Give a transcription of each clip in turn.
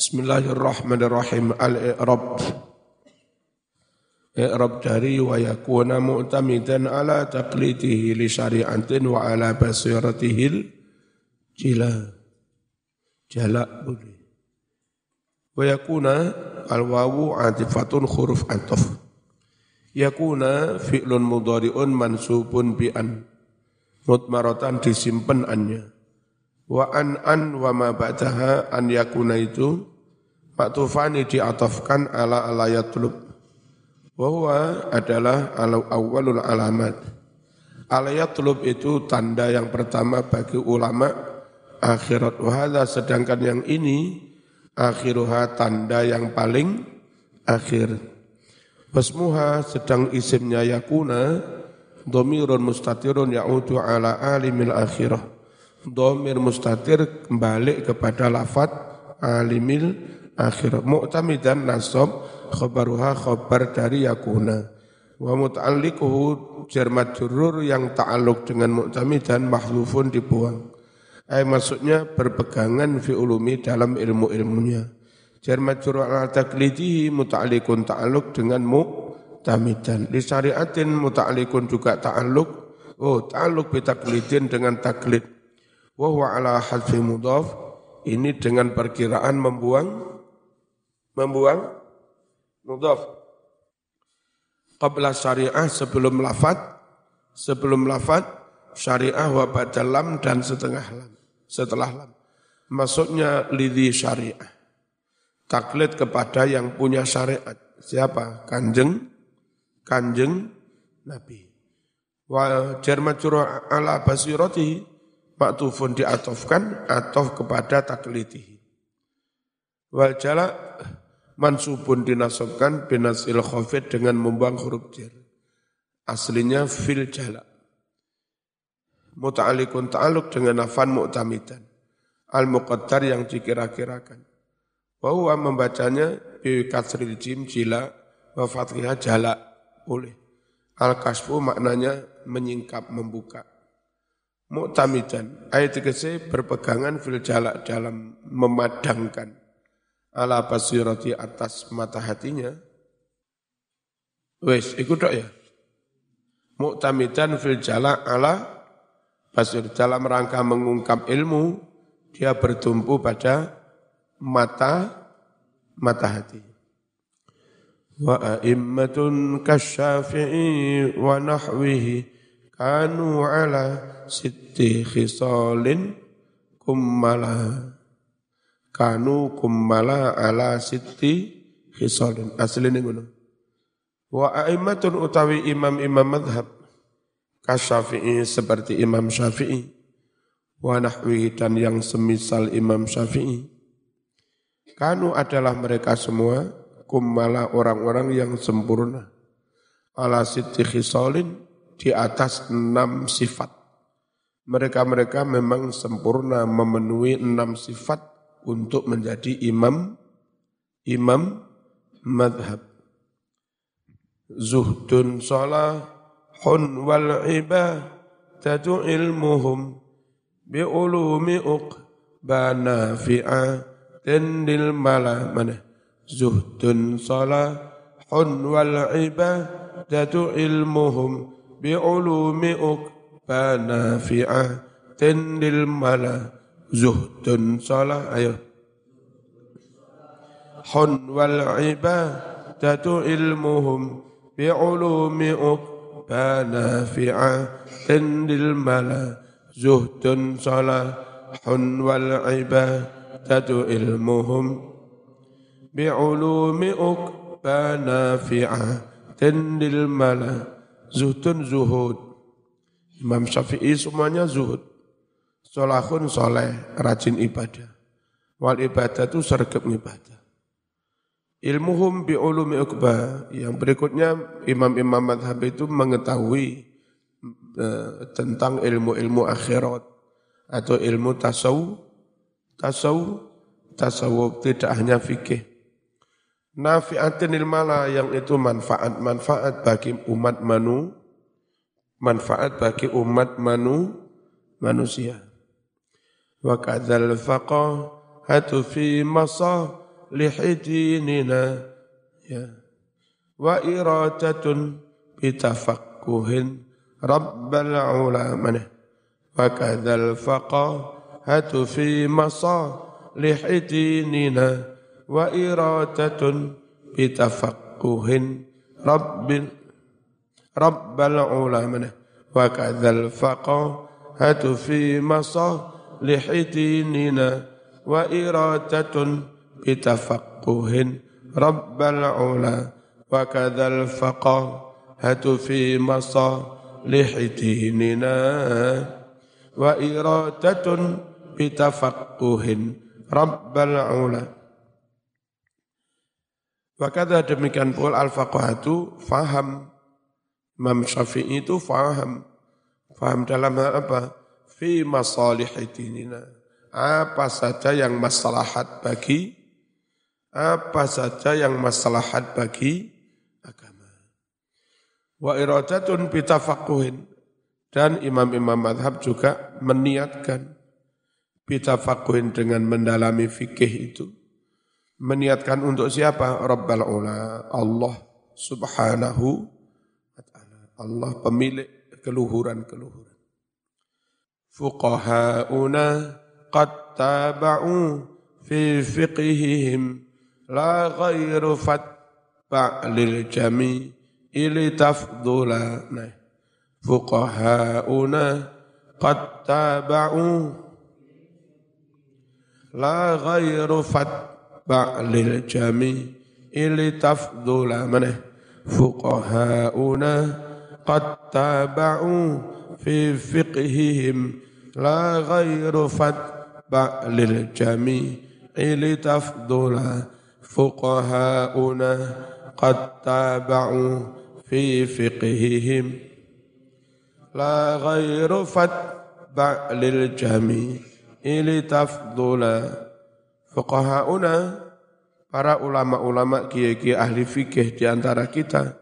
Bismillahirrahmanirrahim. Al-i'rab. I'rab dari wa yakuna mu'tamidan ala taqlidihi li syari'atin wa ala basiratihil jila. Jala boleh. Wa yakuna al-wawu atifatun huruf atof. Yakuna fi'lun mudhari'un mansubun bi an. Mutmaratan disimpan annya. Wa an an wa ma ba'daha an yakuna itu Maktufani diatofkan ala ala yatlub. Bahwa adalah ala awalul alamat. Ala yatlub itu tanda yang pertama bagi ulama akhirat. Wahada sedangkan yang ini akhiruha tanda yang paling akhir. Basmuha sedang isimnya yakuna domirun mustatirun ya'udu ala alimil akhirah. Domir mustatir kembali kepada lafat alimil akhir. Mu'tamidan nasab khabaruha khabar dari yakuna. Wa muta'alliquhu jar majrur yang ta'alluq dengan mu'tamidan mahdhufun dibuang. Ay maksudnya berpegangan fi ulumi dalam ilmu-ilmunya. Jar majrur ala taklidihi muta'alliqun ta'alluq dengan mu'tamidan. Di syariatin muta'alliqun juga ta'alluq. Oh ta'alluq bi taklidin dengan taklid. Wa ala hadfi mudhaf. Ini dengan perkiraan membuang membuang. Mudhaf. Qabla syariah sebelum lafat sebelum lafat syariah wa badalam dan setengah lam. Setelah lam. Maksudnya lidhi syariah. Taklid kepada yang punya syariat. Siapa? Kanjeng. Kanjeng nabi. Wa jarma ala basirati maktufun diatofkan atof kepada taklitihi wal jala mansubun dinasabkan binasil khafid dengan membuang huruf jar. Aslinya fil jala. Muta'alikun ta'aluk dengan nafan mu'tamidan. Al-muqaddar yang dikira-kirakan. Bahwa membacanya bi kasril jim jila wa fathihah jala boleh. Al-kasfu maknanya menyingkap, membuka. Mu'tamidan, ayat ke berpegangan fil jala dalam memadangkan ala basirati atas mata hatinya. Wes, ikut dok ya. Mu'tamidan fil jala ala basir. Dalam rangka mengungkap ilmu, dia bertumpu pada mata mata hati. Wa a'immatun kasyafi'i wa nahwihi kanu ala sitti khisalin kummala kanu kummala ala siti khisalin. Asline ngono. Wa a'immatun utawi imam-imam madhab kasyafi'i seperti Imam Syafi'i. Wa nahwi dan yang semisal Imam Syafi'i. Kanu adalah mereka semua kummala orang-orang yang sempurna. Ala siti khisalin di atas enam sifat. Mereka-mereka memang sempurna memenuhi enam sifat untuk menjadi imam imam madhab. Zuhdun salahun wal ibadatu ilmuhum bi ulumi uqbana fi'atin lil mala mana zuhdun salahun wal ibadatu ilmuhum bi ulumi uqbana fi'atin lil mala zuhdun salah ayo. Hun wal ibadatu ilmuhum bi'ulumi uqbana fi'atin lil mala. Zuhdun salah hun wal ibadatu ilmuhum bi'ulumi uqbana fi'atin lil mala. Zuhdun zuhud. Imam Syafi'i semuanya zuhud Solahun soleh, rajin ibadah. Wal ibadah itu sergap ibadah. Ilmuhum bi ulumi ukba. Yang berikutnya imam-imam madhab itu mengetahui uh, tentang ilmu-ilmu akhirat atau ilmu tasawuf, tasawuf, tasawuf tidak hanya fikih. Nafi'atin ilmala yang itu manfaat-manfaat bagi umat manu, manfaat bagi umat manu, manusia. وكذا الفقاهة في مصالح ديننا وإرادة بتفقه رب العلا. منه وكذا الفقاهة في مصالح ديننا وإرادة بتفقه رب رب العلا. منه وكذا الفقاهة في مصالح fi masalih dinina wa iradatun bitafaqquhin rabbal ula wa kadzal faqahatu fi masalih dinina wa iradatun bitafaqquhin rabbal ula wa kadza demikian pula al-faqahatu faham. Imam Syafi'i itu faham. Faham dalam hal apa fi masalih dinina apa saja yang maslahat bagi apa saja yang maslahat bagi agama. Wa iradatun bitafakuhin dan imam-imam madhab juga meniatkan bitafakuhin dengan mendalami fikih itu. Meniatkan untuk siapa? Rabbal ula, Allah subhanahu wa ta'ala. Allah pemilik keluhuran-keluhuran. Fuqaha'una قد تابعوا في فقههم. لا غير فتبع للجميع لتفضلا فقهاؤنا قد تابعوا. لا غير فتبع للجميع لتفضل. منه فقهاؤنا قد تابعوا. في فقههم لا غير فاتبع للجميع لتفضل فقهاؤنا قد تابعوا في فقههم. لا غير فاتبع للجميع لتفضل فقهاؤنا. Para ulama-ulama kiai-kiai ahli fikih di antara kita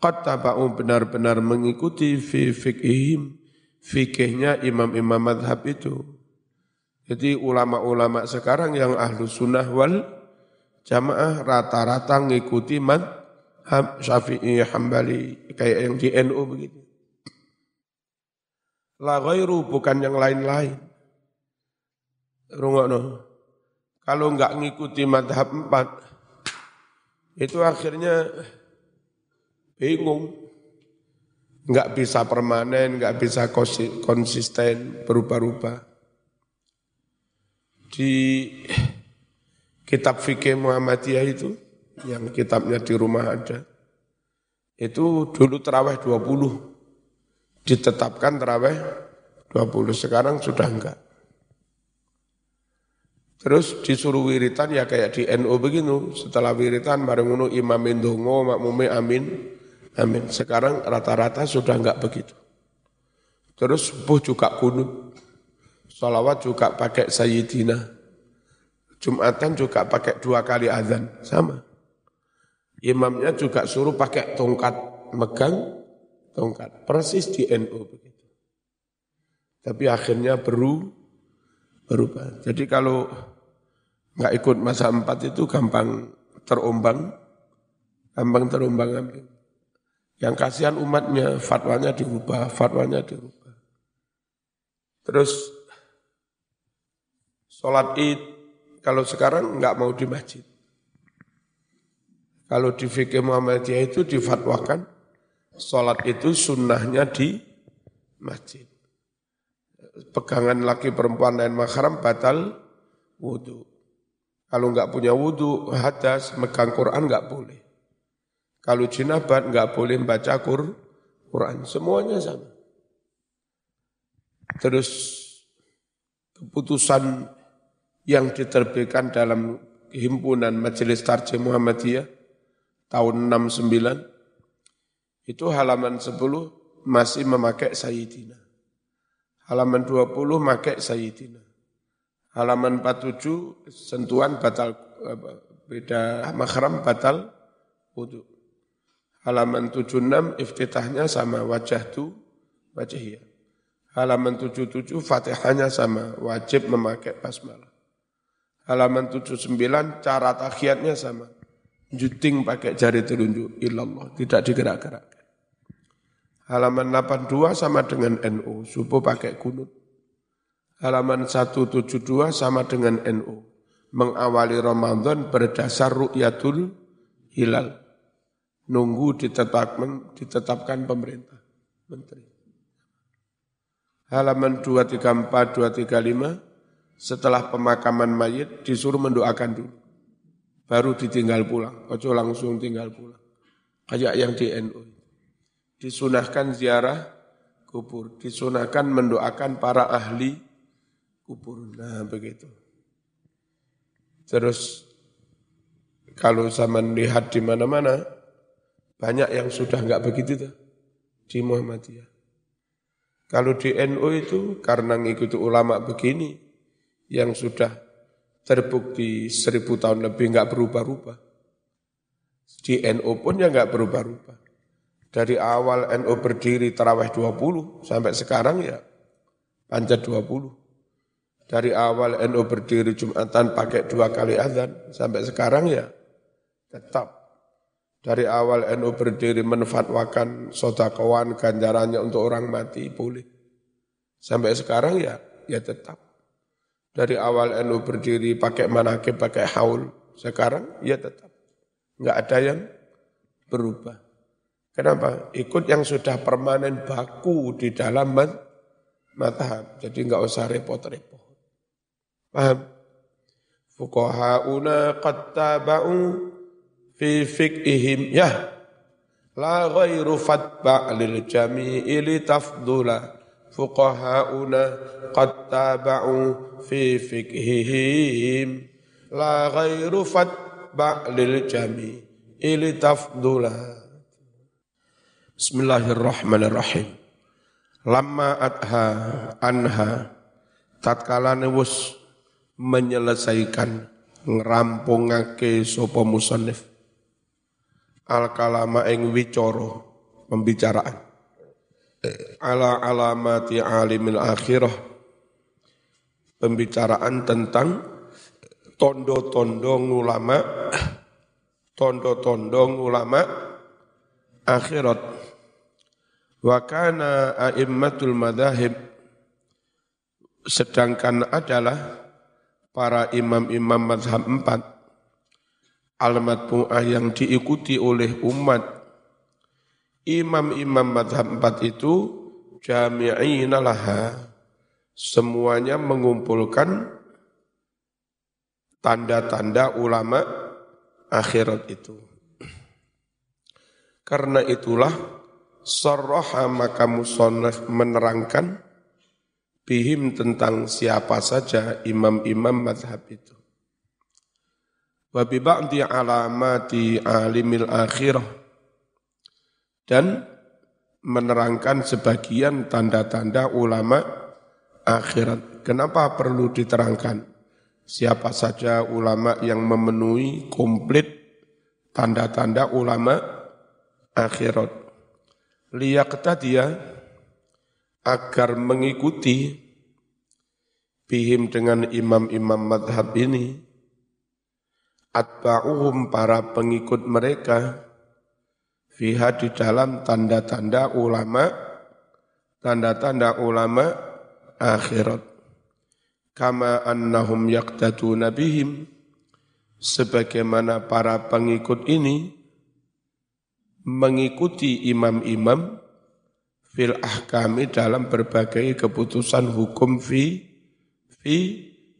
qad taba'u benar-benar mengikuti fi fiqhihim fikihnya imam-imam madhab itu jadi ulama-ulama sekarang yang ahlu sunnah wal jamaah rata-rata ngikuti madhab syafi'i hambali kayak yang di NU begitu. La ghairu bukan yang lain-lain. Rungokno. Kalau enggak ngikuti madhab empat, itu akhirnya bingung. Enggak bisa permanen, enggak bisa konsisten, berubah-ubah di kitab fikih Muhammadiyah itu, yang kitabnya di rumah ada, itu dulu terawih 20, ditetapkan terawih 20, sekarang sudah enggak. Terus disuruh wiritan ya kayak di NU begini, setelah wiritan bareng ngono imamin dongo, makmume amin, amin. Sekarang rata-rata sudah enggak begitu. Terus subuh juga kunut. Salawat juga pakai Sayyidina. Jumatan juga pakai dua kali azan. Sama. Imamnya juga suruh pakai tongkat megang tongkat. Persis di NU begitu. Tapi akhirnya beru, berubah. Jadi kalau nggak ikut masa empat itu gampang terombang, gampang terombang ambing. Yang kasihan umatnya, fatwanya dirubah, fatwanya dirubah. Terus Sholat id, kalau sekarang nggak mau di masjid. Kalau di fikih Muhammadiyah itu difatwakan, sholat itu sunnahnya di masjid. Pegangan laki perempuan lain mahram batal wudhu. Kalau nggak punya wudhu, hadas, megang Quran nggak boleh. Kalau jinabat nggak boleh baca Quran. Semuanya sama. Terus keputusan yang diterbitkan dalam himpunan Majelis Tarjih Muhammadiyah tahun 69 itu halaman 10 masih memakai Sayyidina. Halaman 20 memakai Sayyidina. Halaman 47 sentuhan batal beda mahram batal wudhu. Halaman 76 iftitahnya sama wajah tu wajahiyah. Halaman 77 fatihahnya sama wajib memakai basmalah. Halaman 79 cara tahiyatnya sama. Juting pakai jari telunjuk illallah, tidak digerak-gerakkan. Halaman 82 sama dengan NU, subuh pakai kunut. Halaman 172 sama dengan NU. Mengawali Ramadan berdasar ru'yatul hilal. Nunggu ditetapkan, ditetapkan pemerintah, menteri. Halaman 234, 235, setelah pemakaman mayit disuruh mendoakan dulu. Baru ditinggal pulang, ojo langsung tinggal pulang. Kayak yang di NU. Disunahkan ziarah kubur, disunahkan mendoakan para ahli kubur. Nah begitu. Terus kalau zaman lihat di mana-mana, banyak yang sudah nggak begitu tuh di Muhammadiyah. Kalau di NU itu karena ngikuti ulama begini, yang sudah terbukti seribu tahun lebih nggak berubah-ubah. Di NU pun ya nggak berubah-ubah. Dari awal NU berdiri terawih 20 sampai sekarang ya panjat 20. Dari awal NU berdiri Jumatan pakai dua kali azan sampai sekarang ya tetap. Dari awal NU berdiri menfatwakan sodakowan ganjarannya untuk orang mati boleh. Sampai sekarang ya ya tetap. Dari awal NU berdiri pakai manakib, pakai haul. Sekarang ya tetap. Enggak ada yang berubah. Kenapa? Ikut yang sudah permanen baku di dalam matahab. Jadi enggak usah repot-repot. Paham? Fuqaha'una qad fi fiqihim. Ya, la ghairu fatba' lil jami'i tafdula fuqaha'una qad taba'u fi fiqhihim. La ghairu fatba' lil jami ili tafdula Bismillahirrahmanirrahim. Lama adha anha tatkala wus menyelesaikan ngerampungake sapa musannif al kalama ing wicara pembicaraan. Ala alamati alimil akhirah. Pembicaraan tentang tondo-tondo ulama tondo-tondo ulama akhirat. Wa kana a'immatul madahib. Sedangkan adalah para imam-imam mazhab empat al-matbu'ah yang diikuti oleh umat imam-imam madhab empat itu jami'ina laha semuanya mengumpulkan tanda-tanda ulama akhirat itu. Karena itulah sarraha maka musonaf menerangkan bihim tentang siapa saja imam-imam madhab itu. Wa bi ba'di alamati alimil akhirah dan menerangkan sebagian tanda-tanda ulama akhirat. Kenapa perlu diterangkan? Siapa saja ulama yang memenuhi komplit tanda-tanda ulama akhirat. Liyak dia agar mengikuti bihim dengan imam-imam madhab ini, atba'uhum para pengikut mereka, fiha di dalam tanda-tanda ulama tanda-tanda ulama akhirat kama annahum yaqtaduna bihim sebagaimana para pengikut ini mengikuti imam-imam fil ahkami dalam berbagai keputusan hukum fi fi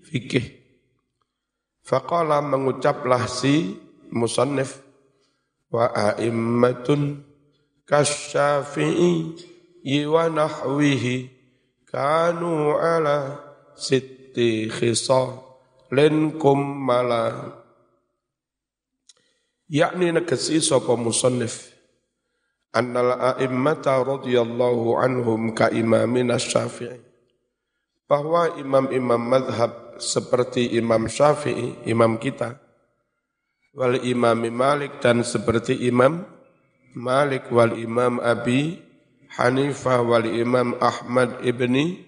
fikih. Faqala mengucaplah si musannif wa a'immatun kasyafi'i wa nahwihi kanu ala sitti khisalin kummala. Yakni negesi sapa musannif annal a'immata radhiyallahu anhum ka imamin syafi'i bahwa imam-imam madhab seperti Imam Syafi'i, imam kita, wal imam Malik dan seperti Imam Malik wal imam Abi Hanifah wal imam Ahmad ibni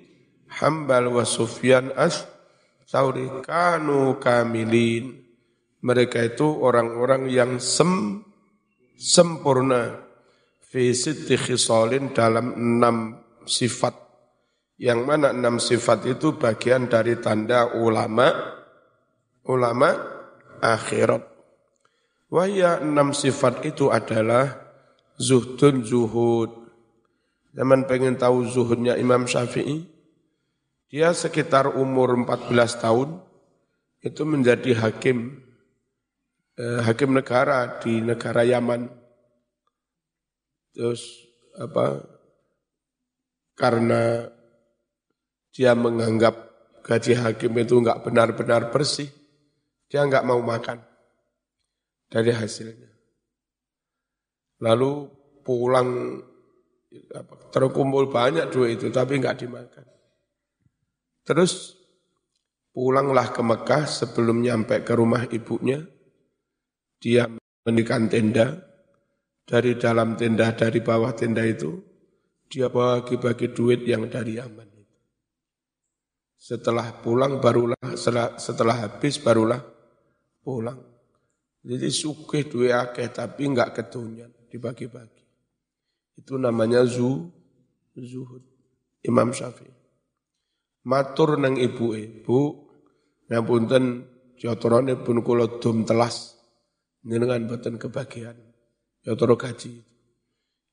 Hambal wa Sufyan as Sauri kanu kamilin. Mereka itu orang-orang yang sem, sempurna. Fisit khisalin dalam enam sifat. Yang mana enam sifat itu bagian dari tanda ulama, ulama akhirat. Wahya enam sifat itu adalah zuhdun zuhud. Zaman pengen tahu zuhudnya Imam Syafi'i, dia sekitar umur 14 tahun itu menjadi hakim eh, hakim negara di negara Yaman. Terus apa? Karena dia menganggap gaji hakim itu enggak benar-benar bersih, dia enggak mau makan dari hasilnya. Lalu pulang terkumpul banyak duit itu tapi nggak dimakan. Terus pulanglah ke Mekah sebelum nyampe ke rumah ibunya. Dia mendirikan tenda. Dari dalam tenda, dari bawah tenda itu, dia bagi-bagi duit yang dari Yaman. Setelah pulang barulah, setelah, setelah habis barulah pulang. Jadi sukih dua akeh tapi enggak ketunyan, dibagi-bagi. Itu namanya zu, zuhud. Imam Syafi'i. Matur nang ibu ibu, ngapunten jotorone pun kula dum telas dengan boten kebagian. Jotoro gaji.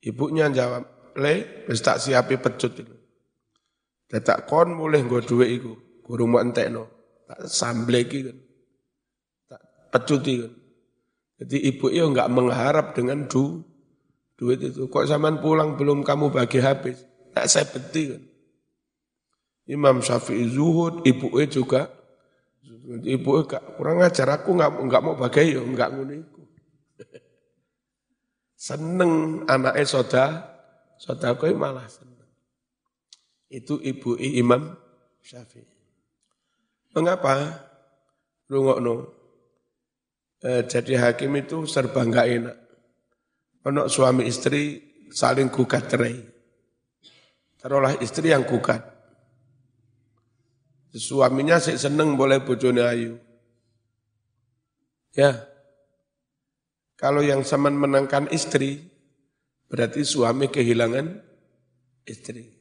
Ibunya jawab, "Le, wis tak siapi pecut itu." Dadak kon mulih nggo dhuwit iku, guru mau entekno. Tak samble iki kan. Tak pecuti kan. Jadi ibu itu enggak mengharap dengan du, duit itu. Kok zaman pulang belum kamu bagi habis? Tak saya beti kan. Imam Syafi'i zuhud, ibu juga ibu gak kurang ajar aku nggak nggak mau bagi yo nggak nguniku. seneng anaknya soda, soda koi malah. Itu ibu Imam Syafi'i. Mengapa? no eh, jadi hakim itu serba enggak enak. Anak suami istri saling gugat cerai. Taruhlah istri yang gugat. Suaminya sih seneng boleh bojone ayu. Ya. Kalau yang semen menangkan istri, berarti suami kehilangan istri.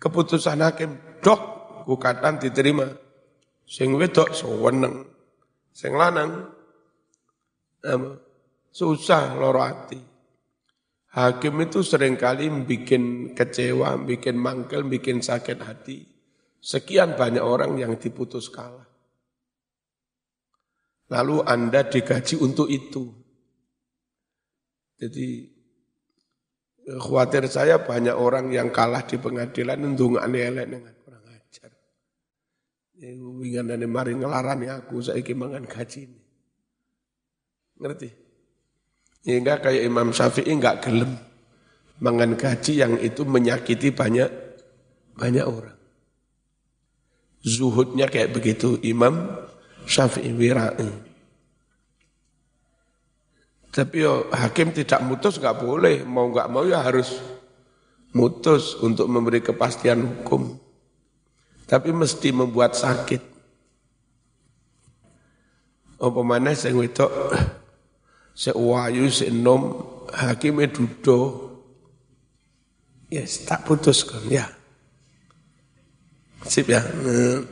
Keputusan hakim, dok, gugatan diterima. Sing wedok seweneng. Sing lanang susah loro hati. Hakim itu sering kali bikin kecewa, bikin mangkel, bikin sakit hati. Sekian banyak orang yang diputus kalah. Lalu Anda digaji untuk itu. Jadi khawatir saya banyak orang yang kalah di pengadilan aneh elek dengan kurang ajar. Wingan mari ngelarani aku saya mangan gaji ini. Ngerti? Hingga kayak Imam Syafi'i enggak gelem mangan gaji yang itu menyakiti banyak banyak orang. Zuhudnya kayak begitu Imam Syafi'i wirai. Tapi yo, hakim tidak mutus nggak boleh, mau nggak mau ya harus mutus untuk memberi kepastian hukum. Tapi mesti membuat sakit. Apa mana saya wedok Sek wayu, sek nom, hakimnya dudo. Yes, tak putuskan, ya. Sip ya. Hmm.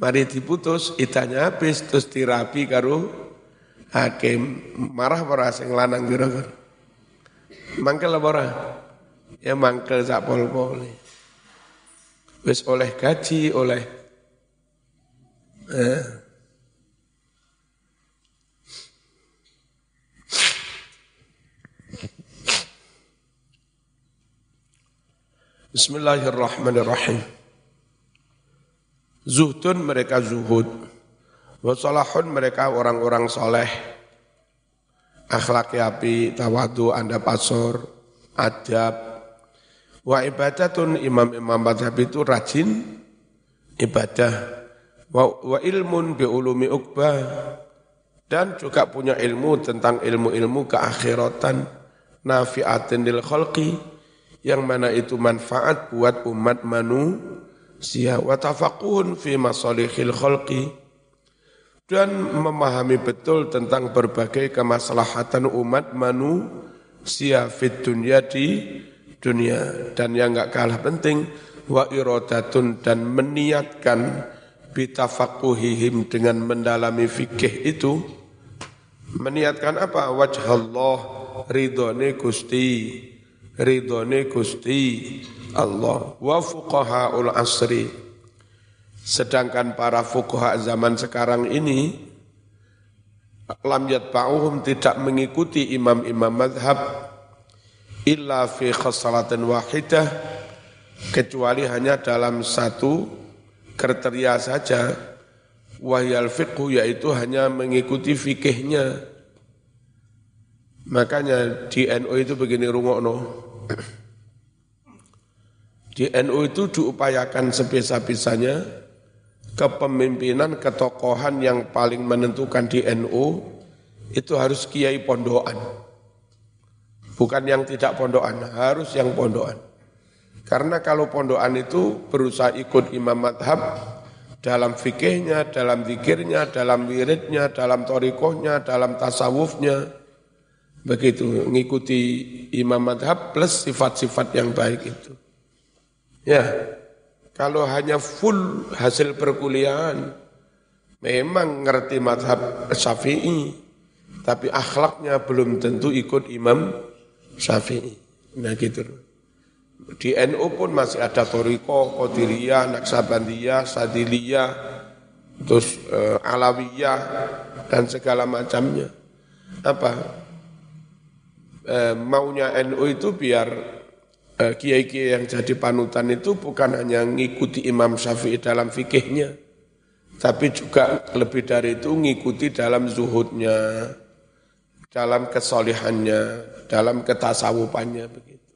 Mari diputus, itanya habis, terus dirapi karo hakim. Marah para sing lanang kira-kira. Mangkel apa ora? Ya mangkel sak pol-pol. Wis oleh gaji, oleh eh, Bismillahirrahmanirrahim. Zuhdun mereka zuhud. Wasalahun mereka orang-orang soleh. Akhlak api, tawadu, anda pasor, adab. Wa ibadatun imam-imam madhab itu rajin ibadah. Wa, wa ilmun bi ulumi ukbah. Dan juga punya ilmu tentang ilmu-ilmu keakhiratan. Nafi'atin lil khalqi yang mana itu manfaat buat umat manu sia wa tafaquhun fi masalihil khalqi dan memahami betul tentang berbagai kemaslahatan umat manusia fit dunia di dunia. Dan yang enggak kalah penting wa iradatun dan meniatkan bitafakuhihim dengan mendalami fikih itu. Meniatkan apa? Wajah Allah ridhone Gusti ridhone Gusti Allah. Wa fuqahaul asri sedangkan para fuqaha zaman sekarang ini lam yatba'uhum tidak mengikuti imam-imam madhab illa fi khasalatin wahidah kecuali hanya dalam satu kriteria saja. Wahyal fiqhu yaitu hanya mengikuti fikihnya. Makanya di NU itu begini rungokno. Di NU itu diupayakan sebisa-bisanya kepemimpinan, ketokohan yang paling menentukan di NU itu harus kiai pondokan. Bukan yang tidak pondokan, harus yang pondokan. Karena kalau pondokan itu berusaha ikut imam madhab dalam fikihnya, dalam zikirnya, dalam wiridnya, dalam torikohnya, dalam tasawufnya. Begitu, mengikuti imam madhab plus sifat-sifat yang baik itu. Ya, kalau hanya full hasil perkuliahan, memang ngerti madhab syafi'i, tapi akhlaknya belum tentu ikut imam syafi'i. Nah gitu. Di NU pun masih ada Toriko, Qadiriyah, Naksabandiyah, Sadiliyah, terus uh, Alawiyah, dan segala macamnya. Apa? E, maunya NU itu biar kiai-kiai yang jadi panutan itu bukan hanya ngikuti Imam Syafi'i dalam fikihnya, tapi juga lebih dari itu ngikuti dalam zuhudnya, dalam kesolihannya, dalam ketasawufannya begitu.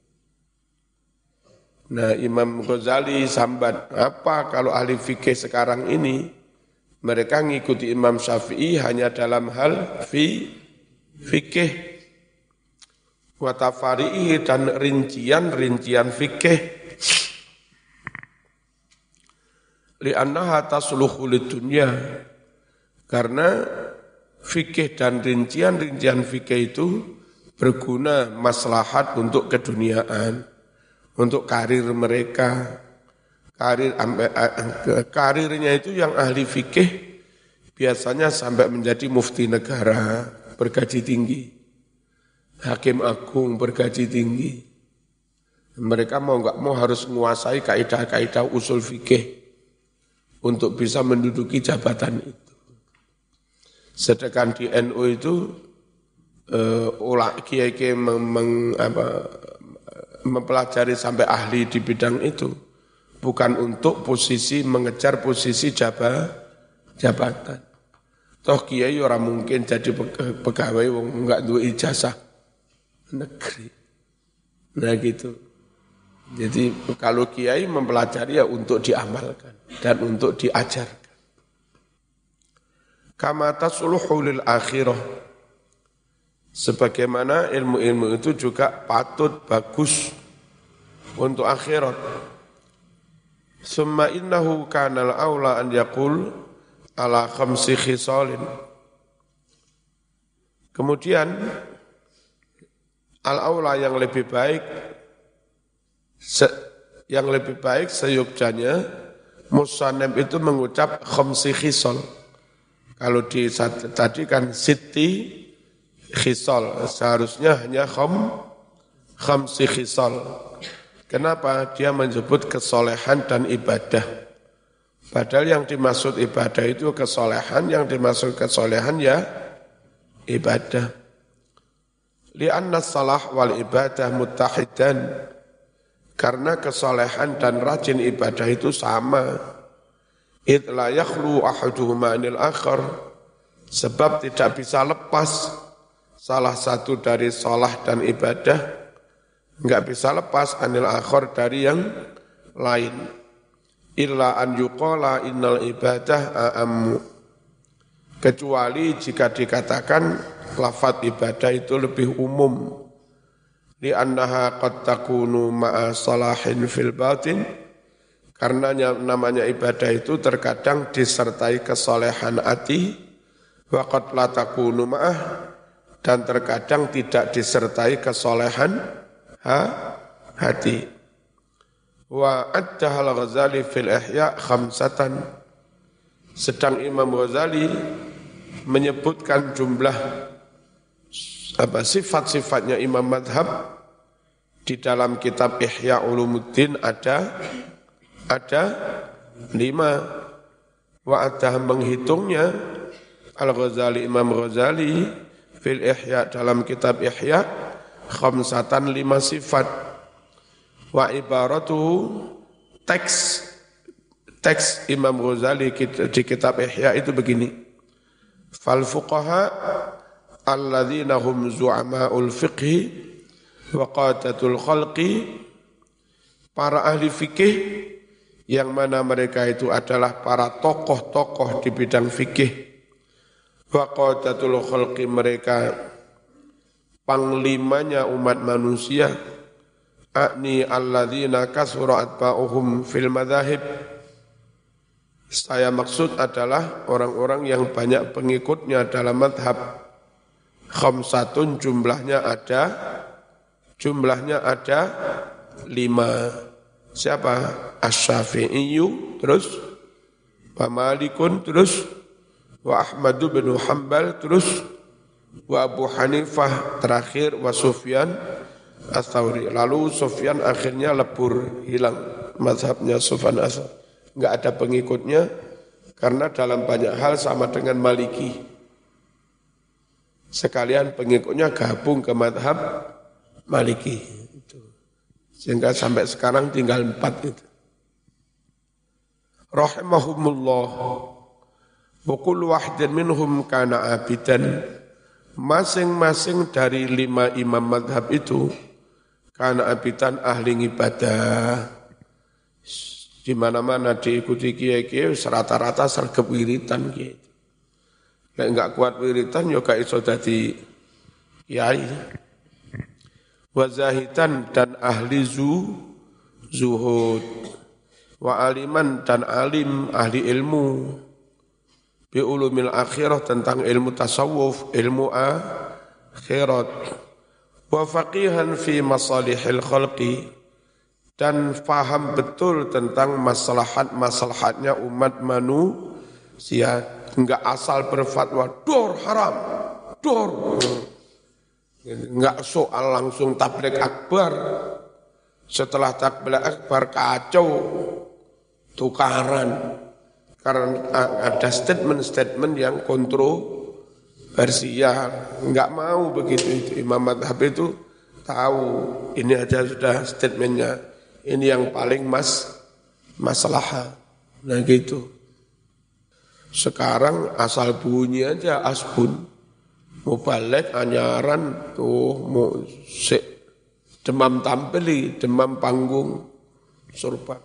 Nah Imam Ghazali sambat, apa kalau ahli fikih sekarang ini mereka ngikuti Imam Syafi'i hanya dalam hal fi, fikih watafari'i dan rincian-rincian fikih. Li'annaha tasluhu dunia karena fikih dan rincian-rincian fikih itu berguna maslahat untuk keduniaan untuk karir mereka. Karir eh, karirnya itu yang ahli fikih biasanya sampai menjadi mufti negara bergaji tinggi hakim agung bergaji tinggi. Mereka mau nggak mau harus menguasai kaidah-kaidah usul fikih untuk bisa menduduki jabatan itu. Sedangkan di NU itu uh, ulak kiai-kiai meng, mempelajari sampai ahli di bidang itu bukan untuk posisi mengejar posisi jaba, jabatan. Toh kiai orang mungkin jadi pegawai wong enggak dua ijazah negeri. Nah gitu. Jadi kalau kiai mempelajari ya untuk diamalkan dan untuk diajarkan. Kama tasluhu lil akhirah. Sebagaimana ilmu-ilmu itu juga patut bagus untuk akhirat. Summa innahu kanal aula an yaqul ala khamsi khisalin. Kemudian al-aula yang lebih baik se, yang lebih baik seyukjanya musanib itu mengucap khamsi khisol. Kalau di tadi kan siti khisol, seharusnya hanya kham khamsi khisol. Kenapa? Dia menyebut kesolehan dan ibadah. Padahal yang dimaksud ibadah itu kesolehan, yang dimaksud kesolehan ya ibadah. Lianna salah wal ibadah mutahidan. Karena kesolehan dan rajin ibadah itu sama. Id la yakhlu ahaduhuma anil akhar. Sebab tidak bisa lepas salah satu dari salah dan ibadah enggak bisa lepas anil akhar dari yang lain. Illa an yuqala innal ibadah a'ammu. Kecuali jika dikatakan lafat ibadah itu lebih umum. Di annaha qad takunu ma'a salahin fil batin Karena namanya ibadah itu terkadang disertai kesolehan hati, waqat latakunu ma'ah, dan terkadang tidak disertai kesolehan ha, hati. Wa addahal Ghazali fil ihya khamsatan. Sedang Imam Ghazali menyebutkan jumlah apa sifat-sifatnya Imam Madhab di dalam kitab Ihya Ulumuddin ada ada lima. Wa ada menghitungnya Al Ghazali Imam Ghazali fil Ihya dalam kitab Ihya khamsatan lima sifat. Wa ibaratu teks teks Imam Ghazali di kitab Ihya itu begini. Fal fuqaha alladzina hum zu'ama'ul fiqhi wa qatatul khalqi para ahli fikih yang mana mereka itu adalah para tokoh-tokoh di bidang fikih. Waqadatul khalqi mereka panglimanya umat manusia. Akni alladzina kasura atba'uhum fil madhahib. Saya maksud adalah orang-orang yang banyak pengikutnya dalam madhab khamsatun jumlahnya ada jumlahnya ada lima. Siapa? Asy-Syafi'i terus? Wa Malikun terus? Wa Ahmad bin Hanbal terus? Wa Abu Hanifah terakhir? Wa Sufyan Ats-Tsauri. Lalu Sufyan akhirnya lebur, hilang mazhabnya Sufyan ats Enggak ada pengikutnya karena dalam banyak hal sama dengan Maliki. Sekalian pengikutnya gabung ke madhab Maliki. Sehingga sampai sekarang tinggal empat itu rahimahumullah wa kullu wahidin minhum kana abidan masing-masing dari lima imam madhab itu karena abidan ahli ibadah di mana-mana diikuti kiai-kiai rata-rata sergap wiritan gitu. Nek enggak kuat wiritan yo gak iso dadi kiai. Wazahitan dan ahli zu zuhud. Wa aliman dan alim ahli ilmu. Bi ulumil akhirah tentang ilmu tasawuf, ilmu akhirat. Wa faqihan fi masalihil khalqi. Dan faham betul tentang maslahat-maslahatnya umat manusia enggak asal berfatwa dor haram dor. Enggak soal langsung tablik akbar. Setelah tablik akbar kacau tukaran. Karena ada statement-statement yang kontroversial. Nggak mau begitu itu. Imam Madhab itu tahu ini aja sudah statementnya. Ini yang paling mas masalah. Nah gitu sekarang asal bunyi aja asbun. Mau balik anyaran tuh se demam tampili demam panggung surpat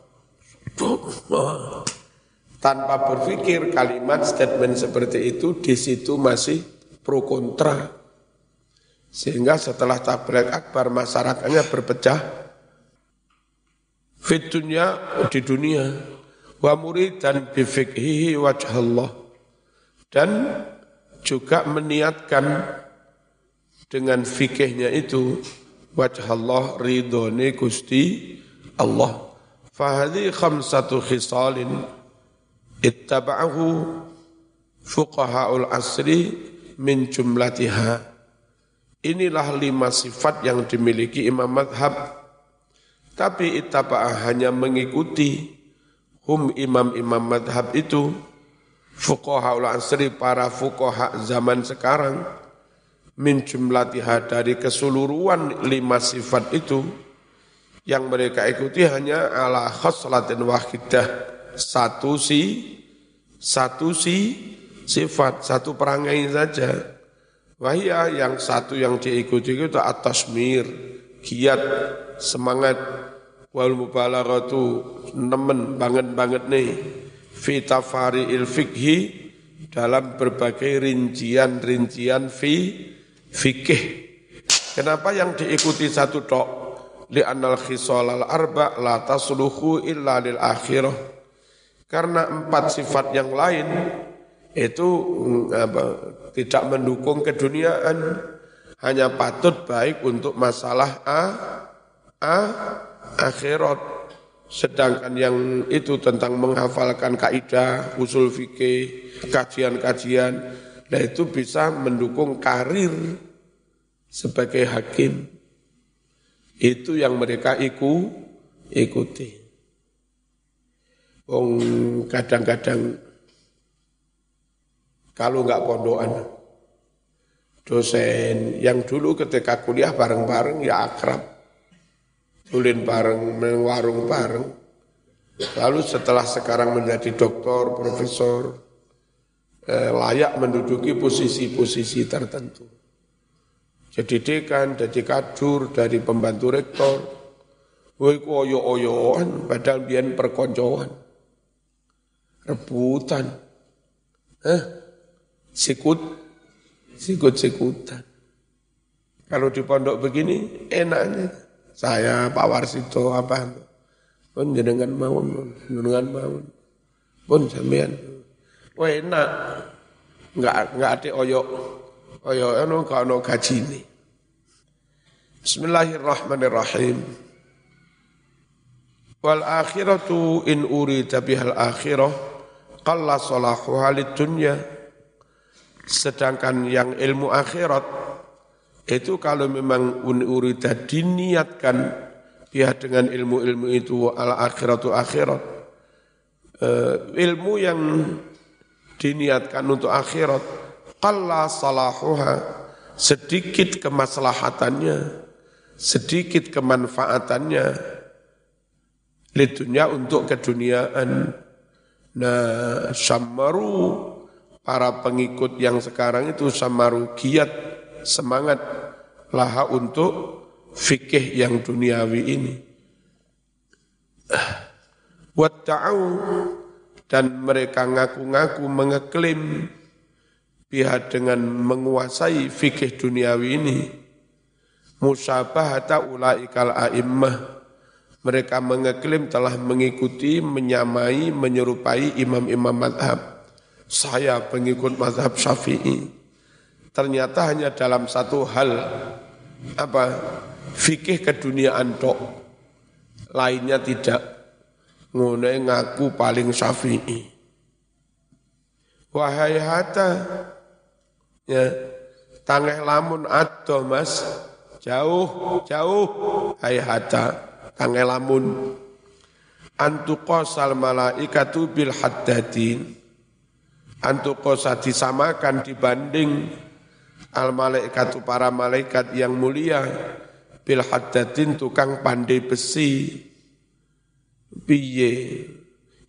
tanpa berpikir kalimat statement seperti itu di situ masih pro kontra. Sehingga setelah tabrak akbar masyarakatnya berpecah fitunya di dunia wa dan bifikhihi wajah Allah dan juga meniatkan dengan fikihnya itu wajah Allah ridhone Gusti Allah Fahadi khamsatu khisalin ittaba'ahu fuqaha'ul asri min jumlatiha. Inilah lima sifat yang dimiliki imam madhab. Tapi ittaba'ah hanya mengikuti hum imam-imam madhab itu fuqaha'ul asri para fuqaha zaman sekarang min jumlatiha dari keseluruhan lima sifat itu yang mereka ikuti hanya ala khoslatin wahidah. Satu si satu si sifat satu perangai saja. Wahya yang satu yang diikuti itu atas mir giat semangat wal mubalaghatu nemen banget-banget nih. Fi il fikhi dalam berbagai rincian-rincian fi fikih kenapa yang diikuti satu tok? Li'annal khisal al arba la tasluhu illa lil akhirah. Karena empat sifat yang lain itu mm, apa, tidak mendukung keduniaan. Hanya patut baik untuk masalah a a akhirat. Sedangkan yang itu tentang menghafalkan kaidah usul fikih kajian-kajian nah itu bisa mendukung karir sebagai hakim. Itu yang mereka iku, ikuti. Wong kadang-kadang kalau nggak pondokan, dosen yang dulu ketika kuliah bareng-bareng ya akrab, tulin bareng, warung bareng. Lalu setelah sekarang menjadi doktor, profesor, eh, layak menduduki posisi-posisi tertentu jadi dekan, jadi kadur, dari pembantu rektor. Woi oyo-oyoan, padahal biar perkoncoan. Rebutan. Eh, sikut, sikut-sikutan. Kalau di pondok begini, enaknya. Saya Pak Warsito apa? Pun jenengan mawon, jenengan mawon. Pun sampean. Wah enak. Enggak enggak ada oyok kaya ono gak ono gajine. Bismillahirrahmanirrahim. Wal akhiratu in urida bihal akhirah qalla salahu halid dunya. Sedangkan yang ilmu akhirat itu kalau memang urida diniatkan ya dengan ilmu-ilmu itu al akhiratu akhirat. Uh, ilmu yang diniatkan untuk akhirat qalla salahuha sedikit kemaslahatannya sedikit kemanfaatannya litunya untuk keduniaan. Nah samaru para pengikut yang sekarang itu samaru giat semangat laha untuk fikih yang duniawi ini buat dan mereka ngaku-ngaku mengeklaim pihak dengan menguasai fikih duniawi ini musabahata ulaikal a'immah mereka mengeklaim telah mengikuti, menyamai, menyerupai imam-imam madhab. Saya pengikut madhab syafi'i. Ternyata hanya dalam satu hal, apa fikih keduniaan tok. Lainnya tidak. Ngune ngaku paling syafi'i. Wahai hata, Ya, tangeh lamun ado mas, jauh, jauh, hai hata, tangeh lamun. Antuqosal malaikatu bil haddadin. Antuqosa disamakan dibanding al malaikatu para malaikat yang mulia bil haddadin tukang pandai besi. Piye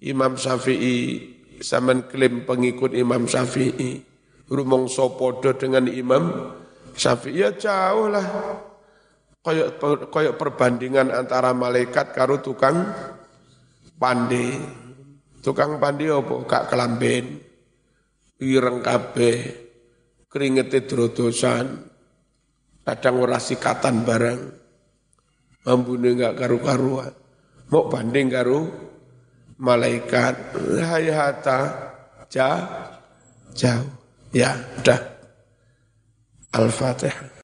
Imam Syafi'i zaman klaim pengikut Imam Syafi'i rumong sopodo dengan Imam Syafi'i ya jauh lah. Kayak kayak perbandingan antara malaikat karo tukang pandi. Tukang pandi opo kak kelamben. Ireng kabeh. Keringete drodosan. Kadang ora sikatan barang. Mambune enggak karu-karuan. Mau banding karo malaikat. Hayata jauh. jauh. Ya, udah. Al-Fatihah.